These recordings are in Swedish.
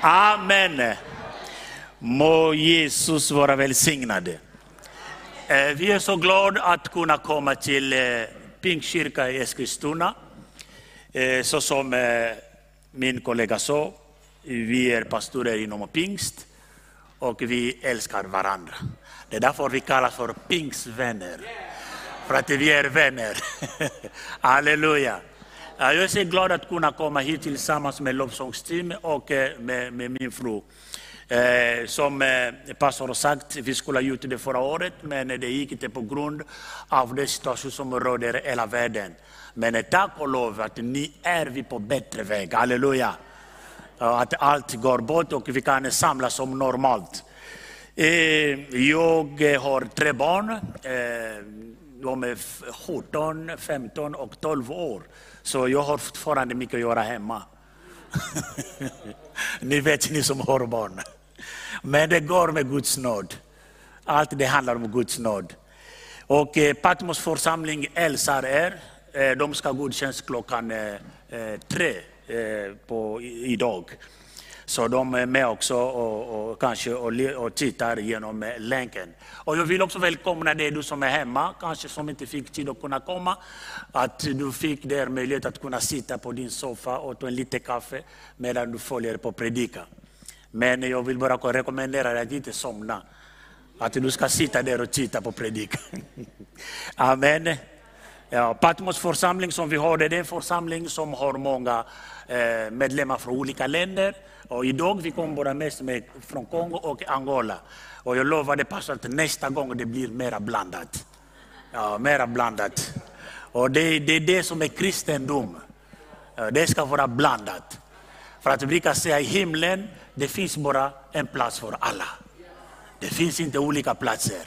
Amen. Må Jesus vara välsignad. Eh, vi är så glada att kunna komma till eh, Pingstkyrkan i Eskilstuna. Eh, så som min kollega sa, vi är pastorer inom pingst och vi älskar varandra. Det är därför vi kallas för pingstvänner. För att vi är vänner. Halleluja. Ja, Jag är så glad att kunna komma hit tillsammans med lovsångsteam och eh, med, med min fru. Eh, som eh, pastor har sagt, vi skulle ha gjort det förra året, men det gick inte på grund av den situation som råder i hela världen. Men eh, tack och lov att ni är vi på bättre väg, halleluja. Att allt går bort och vi kan samlas som normalt. Eh, jag har tre barn. Eh, de är f- 17, 15 och 12 år. Så jag har fortfarande mycket att göra hemma. ni vet, ni som har barn. Men det går med Guds nåd. Allt det handlar om Guds nåd. Och eh, Patmos församling hälsar er. Eh, de ska godkännas klockan eh, eh, tre eh, på, idag. Så de är med också och, och kanske och, och tittar genom eh, länken. Och jag vill också välkomna dig du som är hemma, kanske som inte fick tid att kunna komma. Att du fick där möjlighet att kunna sitta på din soffa och ta en liten kaffe medan du följer på predika. Men jag vill bara rekommendera dig att inte somna. Att du ska sitta där och titta på predikan. Amen. Ja, Patmos församling som vi har, det är en församling som har många Eh, medlemmar från olika länder. Och idag vi kommer bara mest med från Kongo och Angola. Och jag lovade pastor att nästa gång det blir mera blandat. Ja, mera blandat. Och det, det är det som är kristendom. Det ska vara blandat. För att vi brukar säga i himlen, det finns bara en plats för alla. Det finns inte olika platser.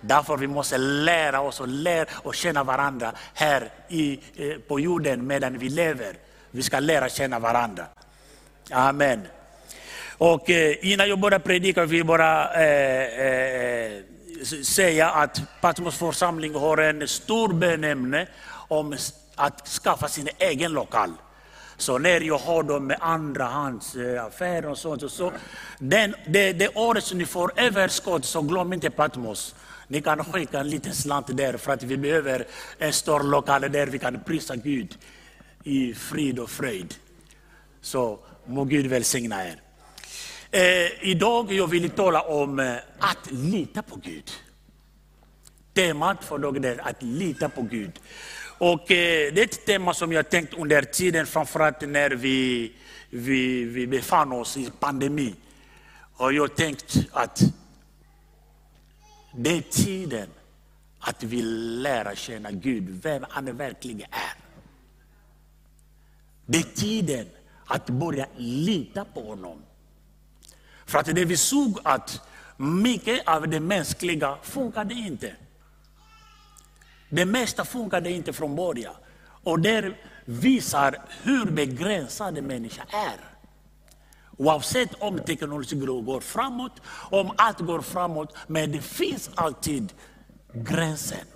Därför vi måste lära oss och lära och känna varandra här i, eh, på jorden medan vi lever. Vi ska lära känna varandra. Amen. Och eh, innan jag börjar predika vill jag bara eh, eh, säga att Patmos församling har en stor benämne om att skaffa sin egen lokal. Så när jag har dem med andra hands affärer och sånt, och så, den, det, det året som ni får överskott så glöm inte Patmos. Ni kan skicka en liten slant där för att vi behöver en stor lokal där vi kan prisa Gud i frid och fröjd. Så må Gud välsigna er. Eh, idag jag vill tala om eh, att lita på Gud. Temat för dagen är att lita på Gud. Och eh, det är ett tema som jag tänkt under tiden, framförallt när vi, vi, vi befann oss i pandemi. Och jag tänkt att det är tiden att vi lär känna Gud, vem han verkligen är. Det är tiden att börja lita på honom. För att det vi såg att mycket av det mänskliga funkade inte. Det mesta funkade inte från början. Och det visar hur begränsad människan är. Oavsett om teknologin går framåt, om allt går framåt, men det finns alltid gränsen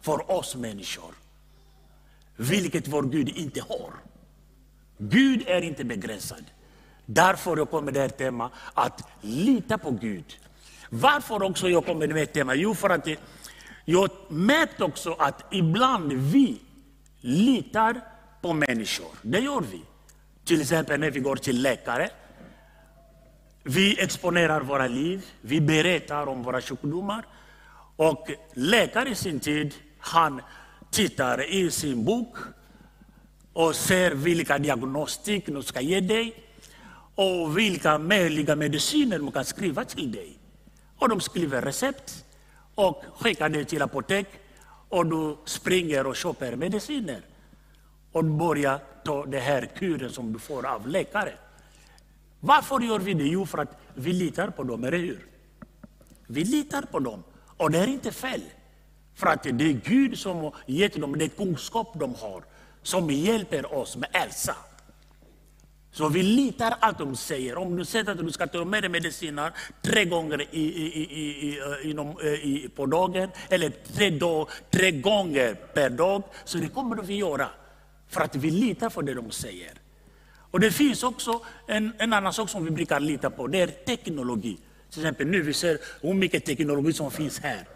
för oss människor. Vilket vår Gud inte har. Gud är inte begränsad. Därför jag kommer det här tema att lita på Gud. Varför också jag kommer med tema? Jo, för att jag märkt också att ibland vi litar på människor. Det gör vi. Till exempel när vi går till läkare. Vi exponerar våra liv, vi berättar om våra sjukdomar. Och läkaren i sin tid, han tittar i sin bok och ser vilka diagnostik de ska ge dig och vilka möjliga mediciner de kan skriva till dig. Och de skriver recept och skickar det till apotek och du springer och köper mediciner och börjar ta den här kuren som du får av läkare. Varför gör vi det? Jo, för att vi litar på dem, eller hur? Vi litar på dem. Och det är inte fel. För att det är Gud som har gett dem den kunskap de har, som hjälper oss med Elsa. Så vi litar allt de säger. Om du säger att du ska ta med dig mediciner tre gånger i, i, i, i, eh, inom, eh, i, på dagen, eller tre, dag, tre gånger per dag, så det kommer vi göra. För att vi litar på det de säger. Och det finns också en, en annan sak som vi brukar lita på, det är teknologi. Till exempel nu vi ser hur mycket teknologi som finns här.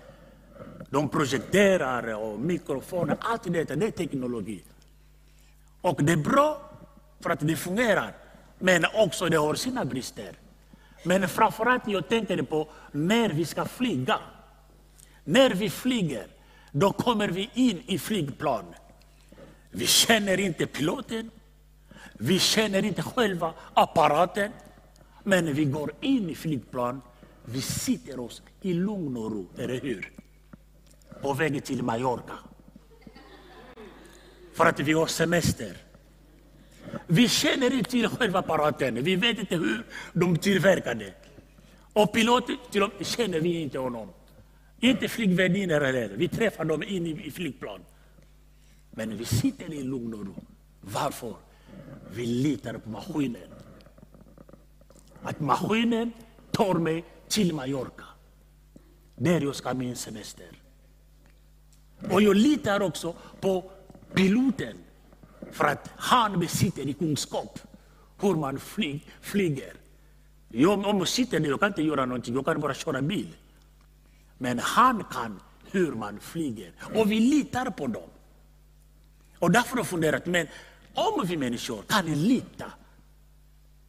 De projekterar och mikrofoner, allt detta det är teknologi. Och det är bra för att det fungerar, men också det har sina brister. Men framförallt jag tänker på när vi ska flyga. När vi flyger, då kommer vi in i flygplan. Vi känner inte piloten, vi känner inte själva apparaten. Men vi går in i flygplan, vi sitter oss i lugn och ro, eller hur? På väg till Mallorca. För att vi har semester. Vi känner inte till själva apparaten, vi vet inte hur de tillverkar till Och piloten känner vi inte honom. Inte flygvärdinnor heller. Vi träffar dem inne i flygplan. Men vi sitter i lugn och ro. Varför? Vi litar på maskinen. Att maskinen tar mig till Mallorca. Där jag ska ha min semester. Och jag litar också på piloten. För att han besitter i kunskap hur man flyg, flyger. Jag, om jag sitter där, jag kan inte göra någonting, jag kan bara köra bil. Men han kan hur man flyger. Och vi litar på dem. Och därför har jag funderat, men om vi människor kan lita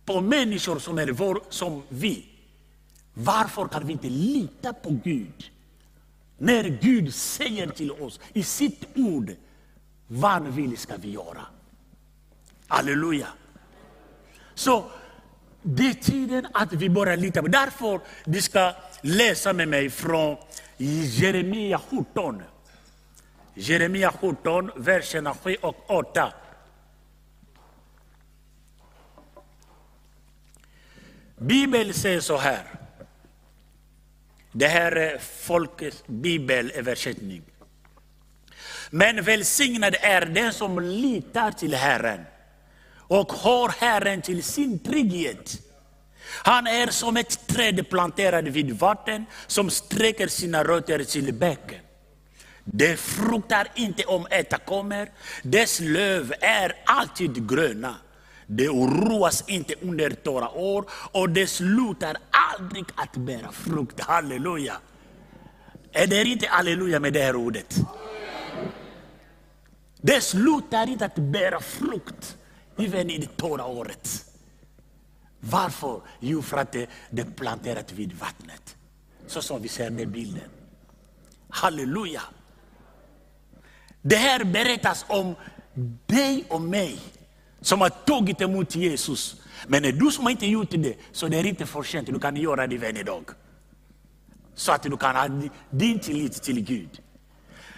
på människor som är vår, som vi, varför kan vi inte lita på Gud? När Gud säger till oss i sitt ord, vad han vill ska vi göra. Halleluja. Så det är tiden att vi börjar lita på. Därför du ska läsa med mig från Jeremia 17. Jeremia 17, verserna 7 och 8. Bibeln säger så här. Det här är folkets bibelöversättning. Men välsignad är den som litar till Herren och har Herren till sin trygghet. Han är som ett träd planterat vid vatten som sträcker sina rötter till bäcken. Det fruktar inte om äta kommer, dess löv är alltid gröna. Det oroas inte under torra år och det slutar aldrig att bära frukt. Halleluja! Är det inte halleluja med det här ordet? Det slutar inte att bära frukt, även i det torra året. Varför? Jo, för att det, det är planterat vid vattnet. Så som vi ser den bilden. Halleluja! Det här berättas om dig och mig som har tagit emot Jesus. Men är du som inte gjort det, så det är inte för sent. Du kan göra det varje dag. Så att du kan ha din tillit till Gud.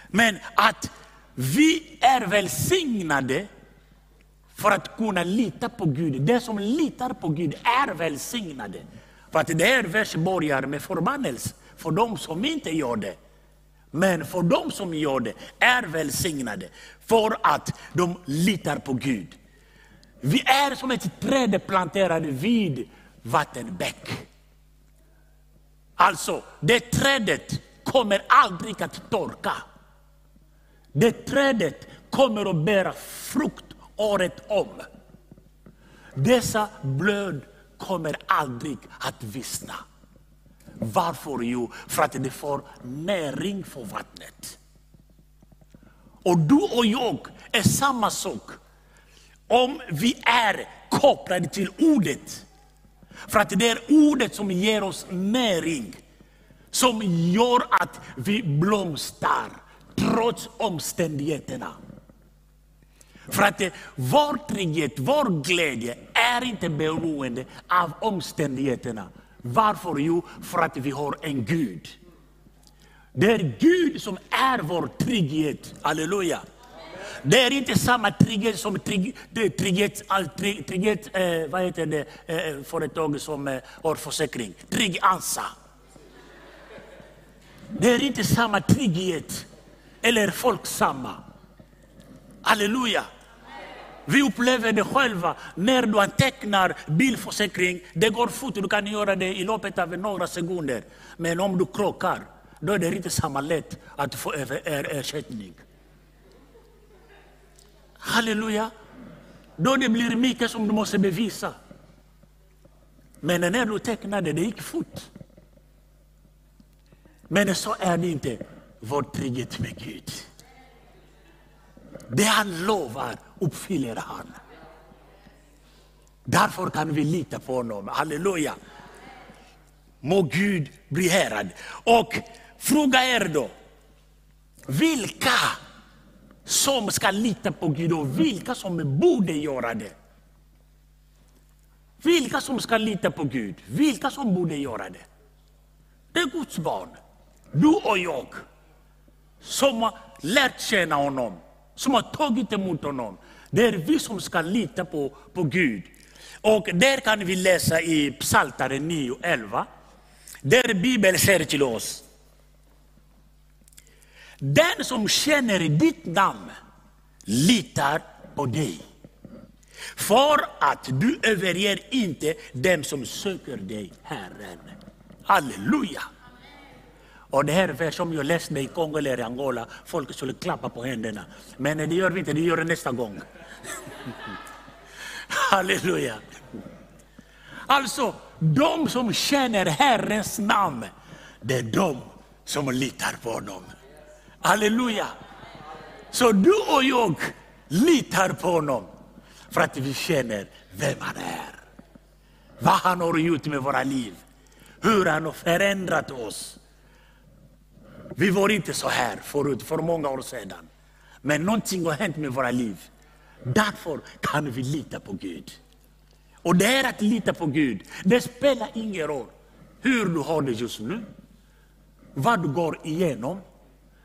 Men att vi är välsignade för att kunna lita på Gud. Den som litar på Gud är välsignade. För att det här vers börjar med förbannelse för de som inte gör det. Men för de som gör det är välsignade för att de litar på Gud. Vi är som ett träd planterat vid vattenbäck. Alltså, det trädet kommer aldrig att torka. Det trädet kommer att bära frukt året om. Dessa blöd kommer aldrig att vissna. Varför? Jo, för att det får näring för vattnet. Och du och jag är samma sak om vi är kopplade till ordet. För att det är ordet som ger oss näring. Som gör att vi blomstrar trots omständigheterna. För att eh, vår trygghet, vår glädje är inte beroende av omständigheterna. Varför? Jo, för att vi har en Gud. Det är Gud som är vår trygghet. Halleluja. Det är inte samma trygghet som trygghet, trygghet eh, vad heter det, eh, företag som eh, har försäkring. Trygg-Ansa. Det är inte samma trygghet, eller folksamma. Halleluja. Vi upplever det själva när du antecknar bilförsäkring. Det går fort, du kan göra det i loppet av några sekunder. Men om du krockar, då är det inte samma lätt att få ersättning. Halleluja. Då det blir mycket som du måste bevisa. Men när du tecknade, det gick fort. Men så är det inte. Vår trygghet med Gud. Det han lovar uppfyller han. Därför kan vi lita på honom. Halleluja. Må Gud bli härad. Och fråga er då, vilka som ska lita på Gud och vilka som borde göra det. Vilka som ska lita på Gud, vilka som borde göra det. Det är Guds barn. Du och jag. Som har lärt känna honom, som har tagit emot honom. Det är vi som ska lita på, på Gud. Och där kan vi läsa i Psaltaren 9.11. Där Bibeln säger till oss. Den som känner ditt namn litar på dig. För att du överger inte dem som söker dig, Herren. Halleluja! Och det här vers som jag läste i Kongo eller Angola, folk skulle klappa på händerna. Men det gör vi inte, det gör det nästa gång. Halleluja! Alltså, de som känner Herrens namn, det är de som litar på honom. Halleluja! Så du och jag litar på honom för att vi känner vem han är. Vad han har gjort med våra liv. Hur han har förändrat oss. Vi var inte så här förut, för många år sedan. Men någonting har hänt med våra liv. Därför kan vi lita på Gud. Och det är att lita på Gud. Det spelar ingen roll hur du har det just nu. Vad du går igenom.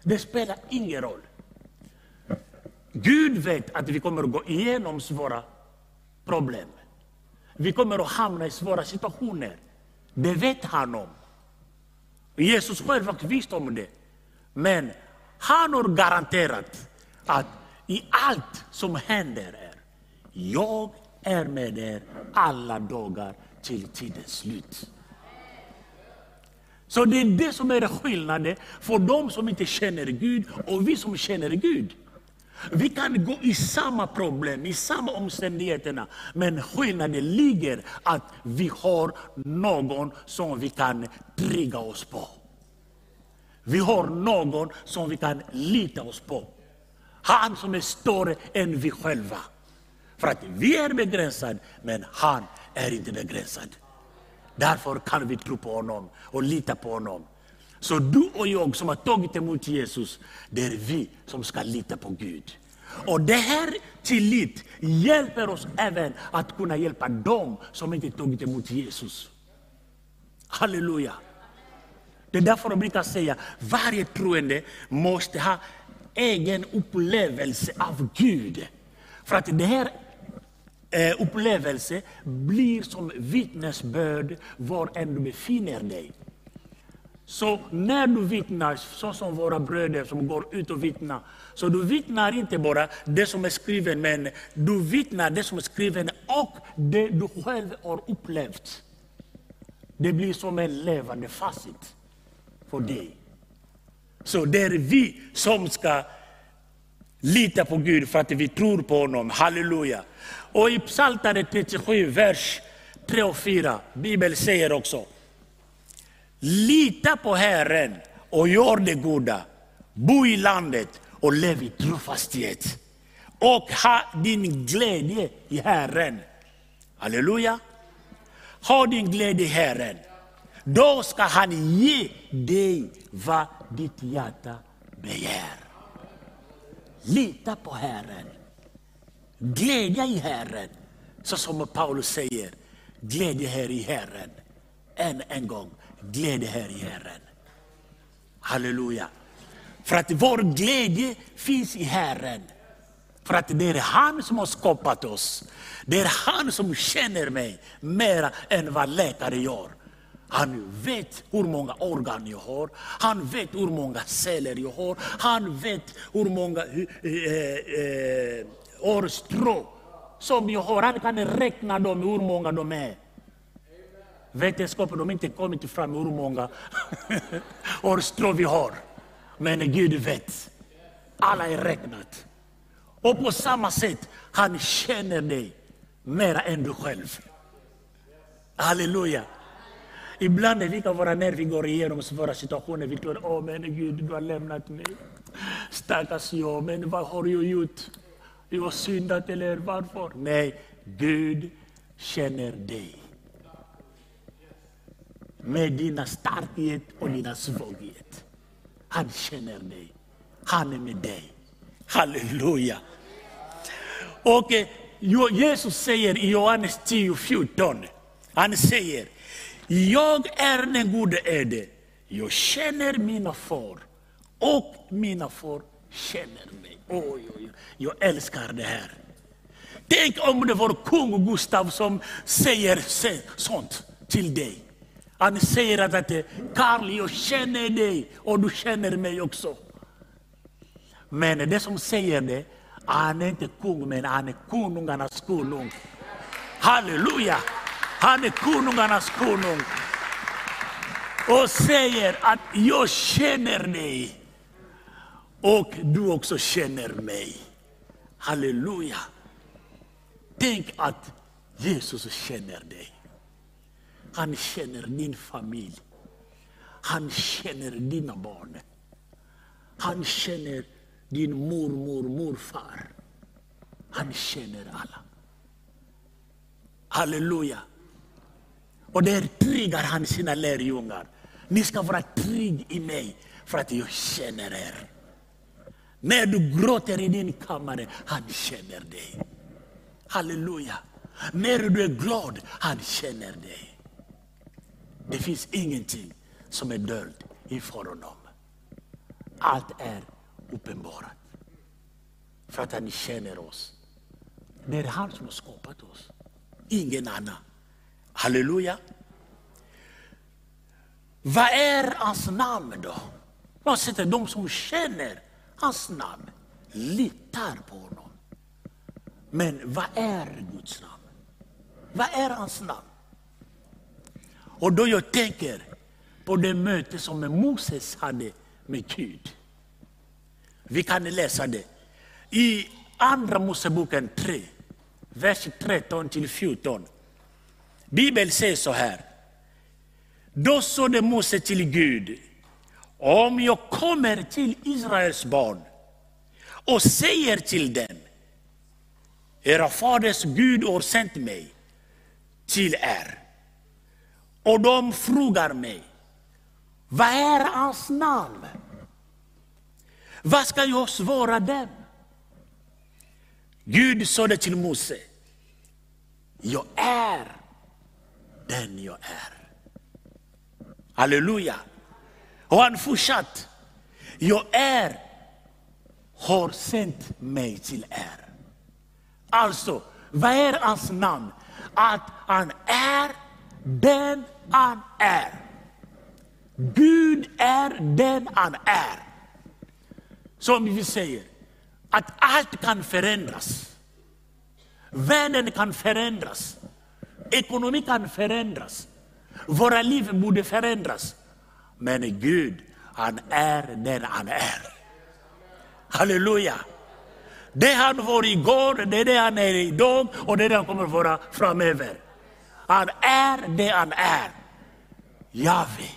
Det spelar ingen roll. Gud vet att vi kommer att gå igenom svåra problem. Vi kommer att hamna i svåra situationer. Det vet han om. Jesus själv var visst om det. Men han har garanterat att i allt som händer är, jag är med er alla dagar till tidens slut. Så det är det som är skillnaden för de som inte känner Gud och vi som känner Gud. Vi kan gå i samma problem, i samma omständigheterna. Men skillnaden ligger att vi har någon som vi kan trygga oss på. Vi har någon som vi kan lita oss på. Han som är större än vi själva. För att vi är begränsade, men han är inte begränsad. Därför kan vi tro på honom och lita på honom. Så du och jag som har tagit emot Jesus, det är vi som ska lita på Gud. Och det här tillit hjälper oss även att kunna hjälpa dem som inte tagit emot Jesus. Halleluja. Det är därför jag brukar säga att varje troende måste ha egen upplevelse av Gud. För att det här eh, upplevelse blir som vittnesbörd var än du befinner dig. Så när du vittnar, så som våra bröder som går ut och vittnar, så du vittnar inte bara det som är skrivet, men du vittnar det som är skrivet och det du själv har upplevt. Det blir som en levande facit för dig. Så det är vi som ska lita på Gud för att vi tror på honom. Halleluja. Och i Psaltaren 37, vers 3 och 4, Bibeln säger också, lita på Herren och gör det goda. Bo i landet och lev i trofasthet. Och ha din glädje i Herren. Halleluja. Ha din glädje i Herren. Då ska han ge dig vad ditt hjärta begär. Lita på Herren. Glädja i Herren. Så som Paulus säger, glädje här i Herren. Än en gång, glädje här i Herren. Halleluja. För att vår glädje finns i Herren. För att det är han som har skapat oss. Det är han som känner mig mer än vad läkare gör. Han vet hur många organ jag har, han vet hur många celler jag har, han vet hur många eh, eh, eh hårstrå som jag har. Han kan räkna dem, hur många de är. Vetenskapen har inte kommit fram hur många årstrå vi har. Men Gud vet. Alla är räknat. Och på samma sätt, han känner dig mera än du själv. Halleluja. Ibland när vi kan vara när vi går igenom svåra situationer, vi tror åh men Gud, du har lämnat mig. Stackars jag, men vad har jag gjort? Jag har syndat eller varför? Nej, Gud känner dig. Med dina starkhet och dina svaghet. Han känner dig. Han är med dig. Halleluja. Och eh, Jesus säger i Johannes 10, 14, han säger, jag är den gode ede. Jag känner mina får och mina får känner mig. Oj, oj, jag älskar det här. Tänk om det var kung Gustav som säger sånt till dig. Han säger att Karl, jag känner dig och du känner mig också. Men det som säger det, han är inte kung, men han är konungarnas konung. Halleluja! Han är konungarnas konung. Och säger att jag känner dig. Och du också känner mig. Halleluja. Tänk att Jesus känner dig. Han känner din familj. Han känner dina barn. Han känner din mormor, morfar. Han känner alla. Halleluja. Och där tryggar han sina lärjungar. Ni ska vara trygg i mig för att jag känner er. När du gråter i din kammare, han känner dig. Halleluja. När du är glad, han känner dig. Det finns ingenting som är dolt inför honom. Allt är uppenbarat. För att han känner oss. Det är han som har skapat oss. Ingen annan. Halleluja. Vad är hans namn då? Man sätter de som känner hans namn, litar på honom. Men vad är Guds namn? Vad är hans namn? Och då jag tänker på det möte som Moses hade med Gud. Vi kan läsa det i Andra Moseboken 3, vers 13 till 14. Bibeln säger så här. Då sade Mose till Gud, om jag kommer till Israels barn och säger till dem, era faders Gud har sänt mig till er. Och de frågar mig, vad är hans namn? Vad ska jag svara dem? Gud sade till Mose, jag är den jag är. Halleluja. Och han fortsatte, jag är, har sänt mig till er. Alltså, vad är hans namn? Att han är den han är. Gud är den han är. Som vi säger, att allt kan förändras. Världen kan förändras. Ekonomin kan förändras. Våra liv borde förändras. Men Gud, han är den han är. Halleluja. Det han var igår, det är det han är idag och det är det han kommer vara framöver. Han är det han är. Jave.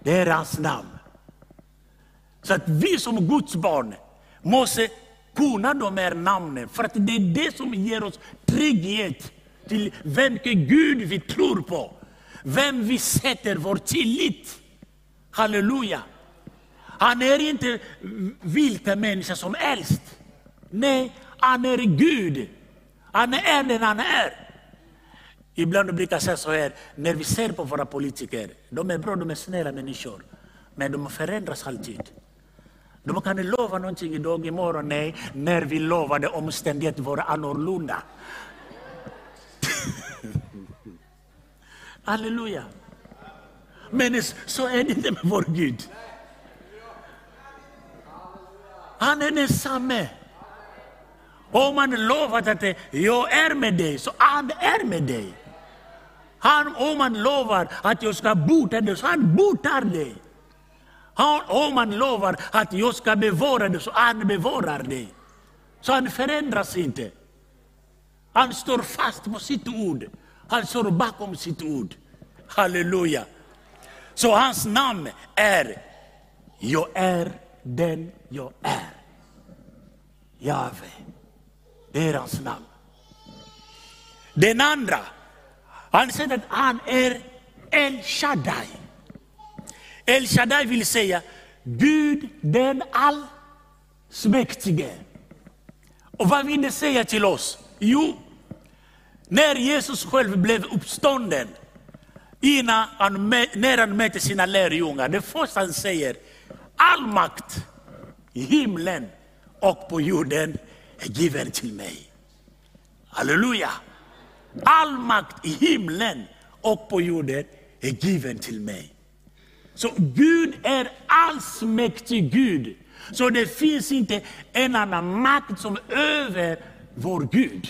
Det är hans namn. Så att vi som Guds barn måste kunna de här namnen. För att det är det som ger oss trygghet till vem Gud vi tror på. Vem vi sätter vår tillit. Halleluja. Han är inte vilken människa som helst. Nej, han är Gud. Han är den han är. Ibland brukar jag säga så här, när vi ser på våra politiker, de är bra, de är snälla människor. Men de förändras alltid. De kan lova någonting idag, imorgon, nej. När vi lovade omständigheter var annorlunda. Halleluja. Men så är det inte med vår Gud. Han är densamme. Om man lovat att jag är med dig, så han är med dig. Han, om han lovar att jag ska bota dig, så han botar dig. Han, om han lovar att jag ska bevara dig, så han bevarar dig. Så han förändras inte. Han står fast på sitt ord. Han står bakom sitt ord. Halleluja. Så hans namn är Jag är den jag är. Jave. Det är hans namn. Den andra, han säger att han är El Shaddai. El Shaddai vill säga Gud den allsmäktige. Och vad vill det säga till oss? Jo, när Jesus själv blev uppstånden, innan han, när han mötte sina lärjungar, det första han säger, all makt i himlen och på jorden är given till mig. Halleluja! All makt i himlen och på jorden är given till mig. Så Gud är allsmäktig Gud. Så det finns inte en annan makt som över vår Gud.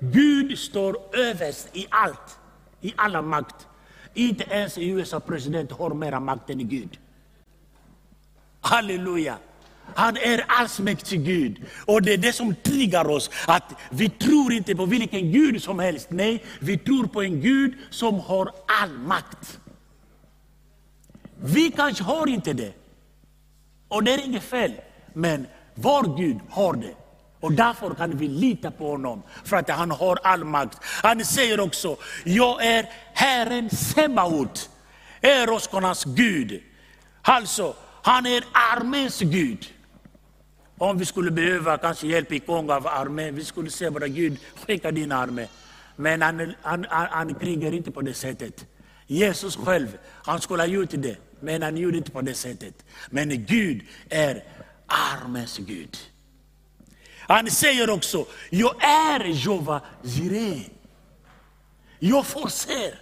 Gud står överst i allt, i alla makt. Inte ens USA president har mera makt än Gud. Halleluja! Han är allsmäktig Gud. Och det är det som triggar oss. Att vi tror inte på vilken Gud som helst. Nej, vi tror på en Gud som har all makt. Vi kanske har inte det. Och det är inget fel. Men vår Gud har det. Och därför kan vi lita på honom, för att han har all makt. Han säger också, jag är Herren Sebaot, Eroskornas Gud. Alltså, han är arméns Gud. Om vi skulle behöva kanske hjälp i Kongo av armén, vi skulle säga bara Gud, skicka din armé. Men han, han, han, han krigar inte på det sättet. Jesus själv, han skulle ha gjort det, men han gjorde inte på det sättet. Men Gud är armens Gud. Han säger också, jag är Jova Jireh. Jag förser.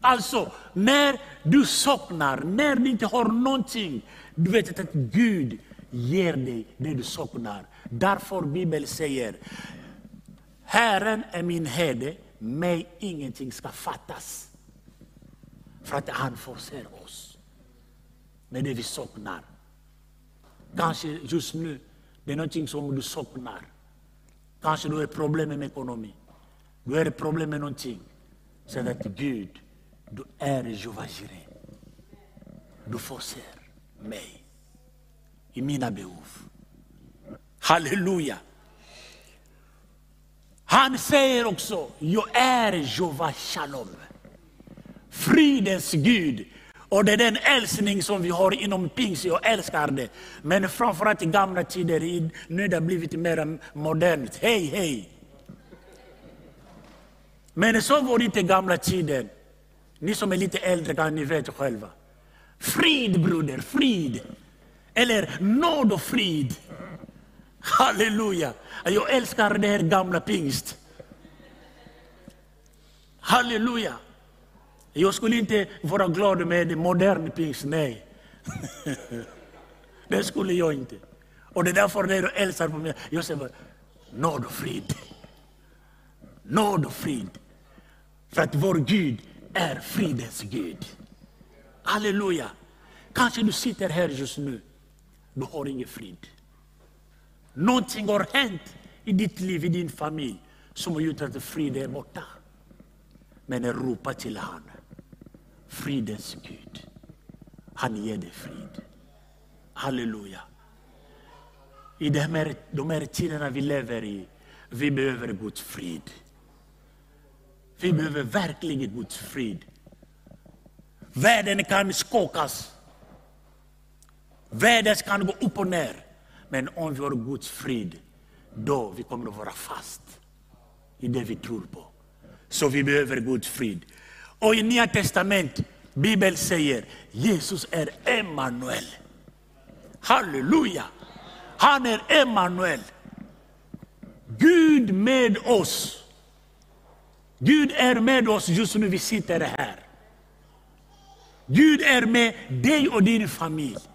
Alltså, när du saknar, när du inte har någonting, du vet att Gud ger dig det du saknar. Därför Bibeln säger, Herren är min herde, mig ingenting ska fattas. För att han förser oss med det vi saknar. Kanske just nu, det är någonting som du saknar. Kanske du har problem med ekonomi. Du har problem med någonting. Säg att Gud, du är Jehova Jireh. Du förser mig i mina behov. Halleluja! Han säger också, jag är Jova Shalom. Fridens Gud. Och det är den älskning som vi har inom pingst, jag älskar det. Men framförallt i gamla tider, nu har det blivit mer modernt. Hej, hej! Men så var det inte i gamla tider. Ni som är lite äldre kan ni vet själva. Frid broder, frid! Eller nåd och frid. Halleluja! Jag älskar det här gamla pingst. Halleluja! Jag skulle inte vara glad med modern pingst, nej. det skulle jag inte. Och det är därför när jag älskar på mig, jag säger nåd och frid. Nåd och frid. För att vår Gud är fridens Gud. Halleluja! Kanske du sitter här just nu du har ingen frid. Någonting har hänt i ditt liv, i din familj, som har gjort att friden är borta. Men ropa till honom. Fridens Gud. Han ger dig frid. Halleluja. I de här, de här tiderna vi lever i, vi behöver Guds frid. Vi behöver verkligen Guds frid. Världen kan skakas Världen kan gå upp och ner. Men om vi har Guds frid, då vi kommer att vara fast i det vi tror på. Så vi behöver Guds frid. Och i Nya Testamentet, Bibeln säger Jesus är Emmanuel. Halleluja! Han är Emmanuel. Gud med oss. Gud är med oss just nu vi sitter här. Gud är med dig och din familj.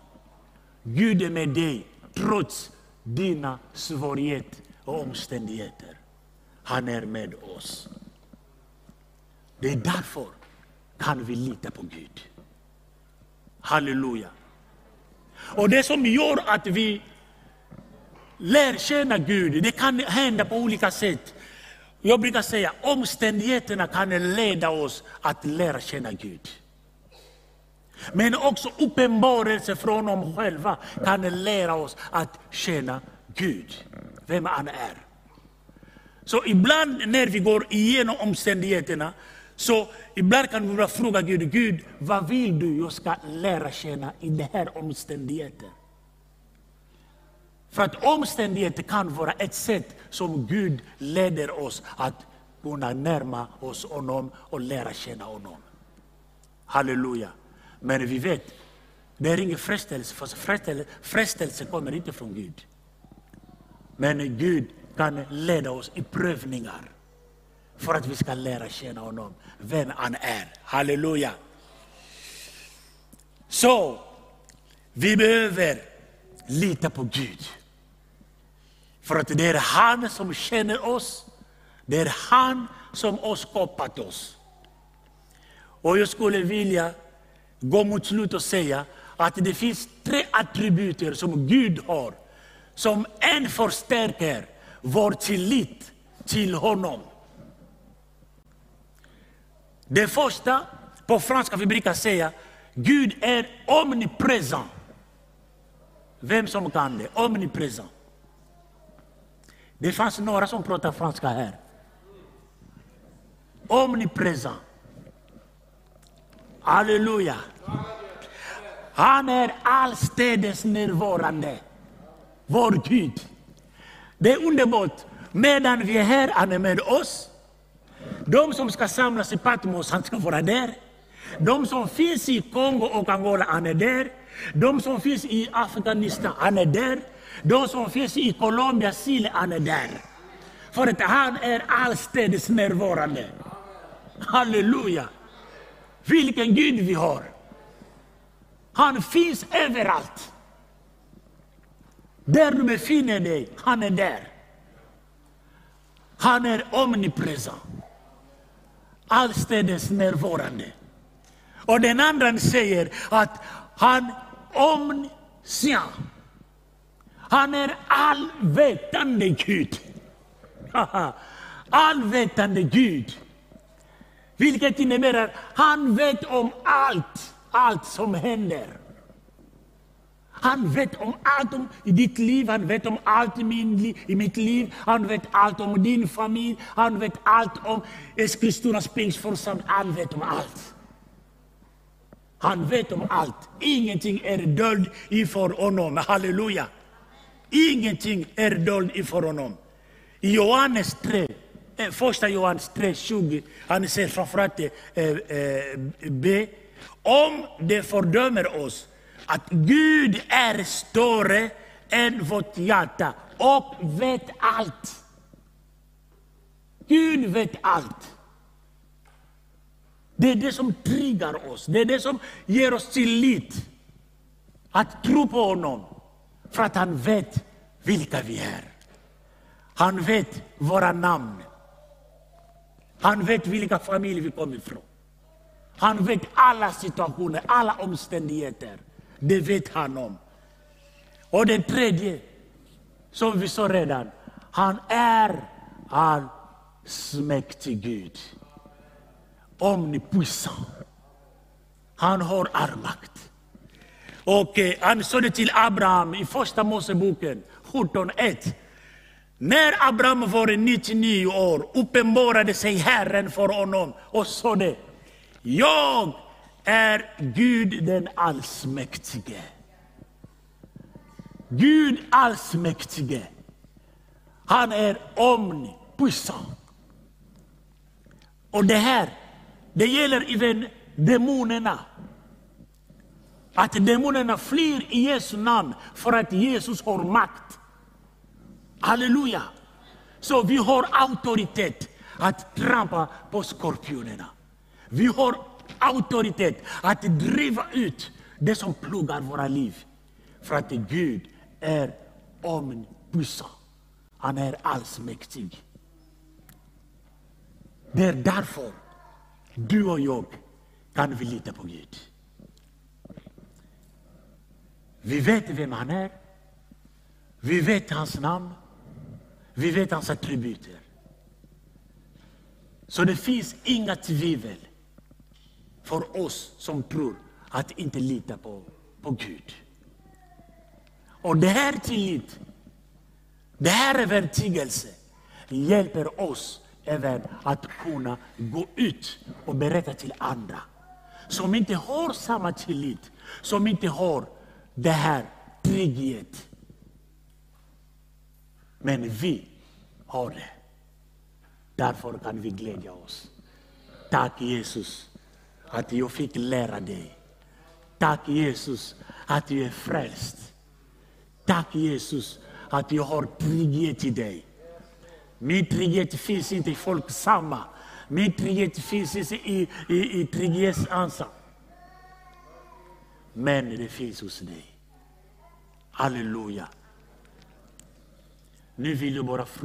Gud är med dig trots dina svårigheter och omständigheter. Han är med oss. Det är därför kan vi lita på Gud. Halleluja. Och det som gör att vi lär känna Gud. Det kan hända på olika sätt. Jag brukar säga omständigheterna kan leda oss att lära känna Gud. Men också uppenbarelse från dem själva kan lära oss att känna Gud, vem han är. Så ibland när vi går igenom omständigheterna, så ibland kan vi bara fråga Gud, Gud vad vill du jag ska lära känna i den här omständigheten? För att omständigheter kan vara ett sätt som Gud leder oss att kunna närma oss honom och lära känna honom. Halleluja. Men vi vet, det är ingen frestelse, för frestelse, frestelse kommer inte från Gud. Men Gud kan leda oss i prövningar för att vi ska lära känna honom, vem han är. Halleluja. Så, vi behöver lita på Gud. För att det är han som känner oss, det är han som har skapat oss. Och jag skulle vilja gå mot slut och säga att det finns tre attributer som Gud har, som en förstärker vår tillit till honom. Det första, på franska vi brukar säga, Gud är omnipresent. Vem som kan det? Omnipresent. Det fanns några som pratar franska här. Omnipresent. Halleluja. Han är allstädes närvarande. Vår Gud. Det är underbart. Medan vi är här, han är med oss. De som ska samlas i Patmos, han ska vara där. De som finns i Kongo och Angola, han är där. De som finns i Afghanistan, han är där. De som finns i Colombia, Chile, han är där. För att han är allstädes närvarande. Halleluja! Vilken Gud vi har! Han finns överallt. Där du befinner dig, han är där. Han är omnipresent. Allstädes närvarande. Och den andra säger att han omniscient. Han är allvetande Gud. allvetande Gud. Vilket innebär att han vet om allt, allt som händer. Han vet om allt om i ditt liv, han vet om allt i, min, i mitt liv, han vet allt om din familj, han vet allt om Eskilstunas pingstförsamling, han vet om allt. Han vet om allt. Ingenting är dolt inför honom. Halleluja. Ingenting är dolt inför honom. I Johannes 3, eh, första Johannes 3, 20, han säger framförallt eh, eh, B. Om det fördömer oss att Gud är större än vårt hjärta och vet allt. Gud vet allt. Det är det som triggar oss, det är det som ger oss tillit. Att tro på honom, för att han vet vilka vi är. Han vet våra namn. Han vet vilka familjer vi kommer ifrån. Han vet alla situationer, alla omständigheter. Det vet han om. Och det tredje, som vi sa redan, han är allsmäktig Gud. Omnipuissant. Han har all makt. Och eh, han sa det till Abraham i första Moseboken 17.1. När Abraham var 99 år uppenbarade sig Herren för honom och sade, jag är Gud den allsmäktige. Gud allsmäktige. Han är omnipuissant. Och det här, det gäller även demonerna. Att demonerna flyr i Jesu namn för att Jesus har makt. Halleluja! Så vi har auktoritet att trampa på skorpionerna. Vi har auktoritet att driva ut det som plågar våra liv. För att Gud är omnibussa. Han är allsmäktig. Det är därför du och jag kan vi lita på Gud. Vi vet vem han är. Vi vet hans namn. Vi vet hans attributer. Så det finns inga tvivel för oss som tror att inte lita på, på Gud. Och det här tillit, det här övertygelse hjälper oss även att kunna gå ut och berätta till andra som inte har samma tillit, som inte har det här trygghet. Men vi har det. Därför kan vi glädja oss. Tack Jesus att jag fick lära dig. Tack Jesus att du är frälst. Tack Jesus att jag har trygghet i dig. Min trygghet finns inte i folksamma. Min trygghet finns inte i, i, i trygghetsansa. Men det finns hos dig. Halleluja. Nu vill jag bara fråga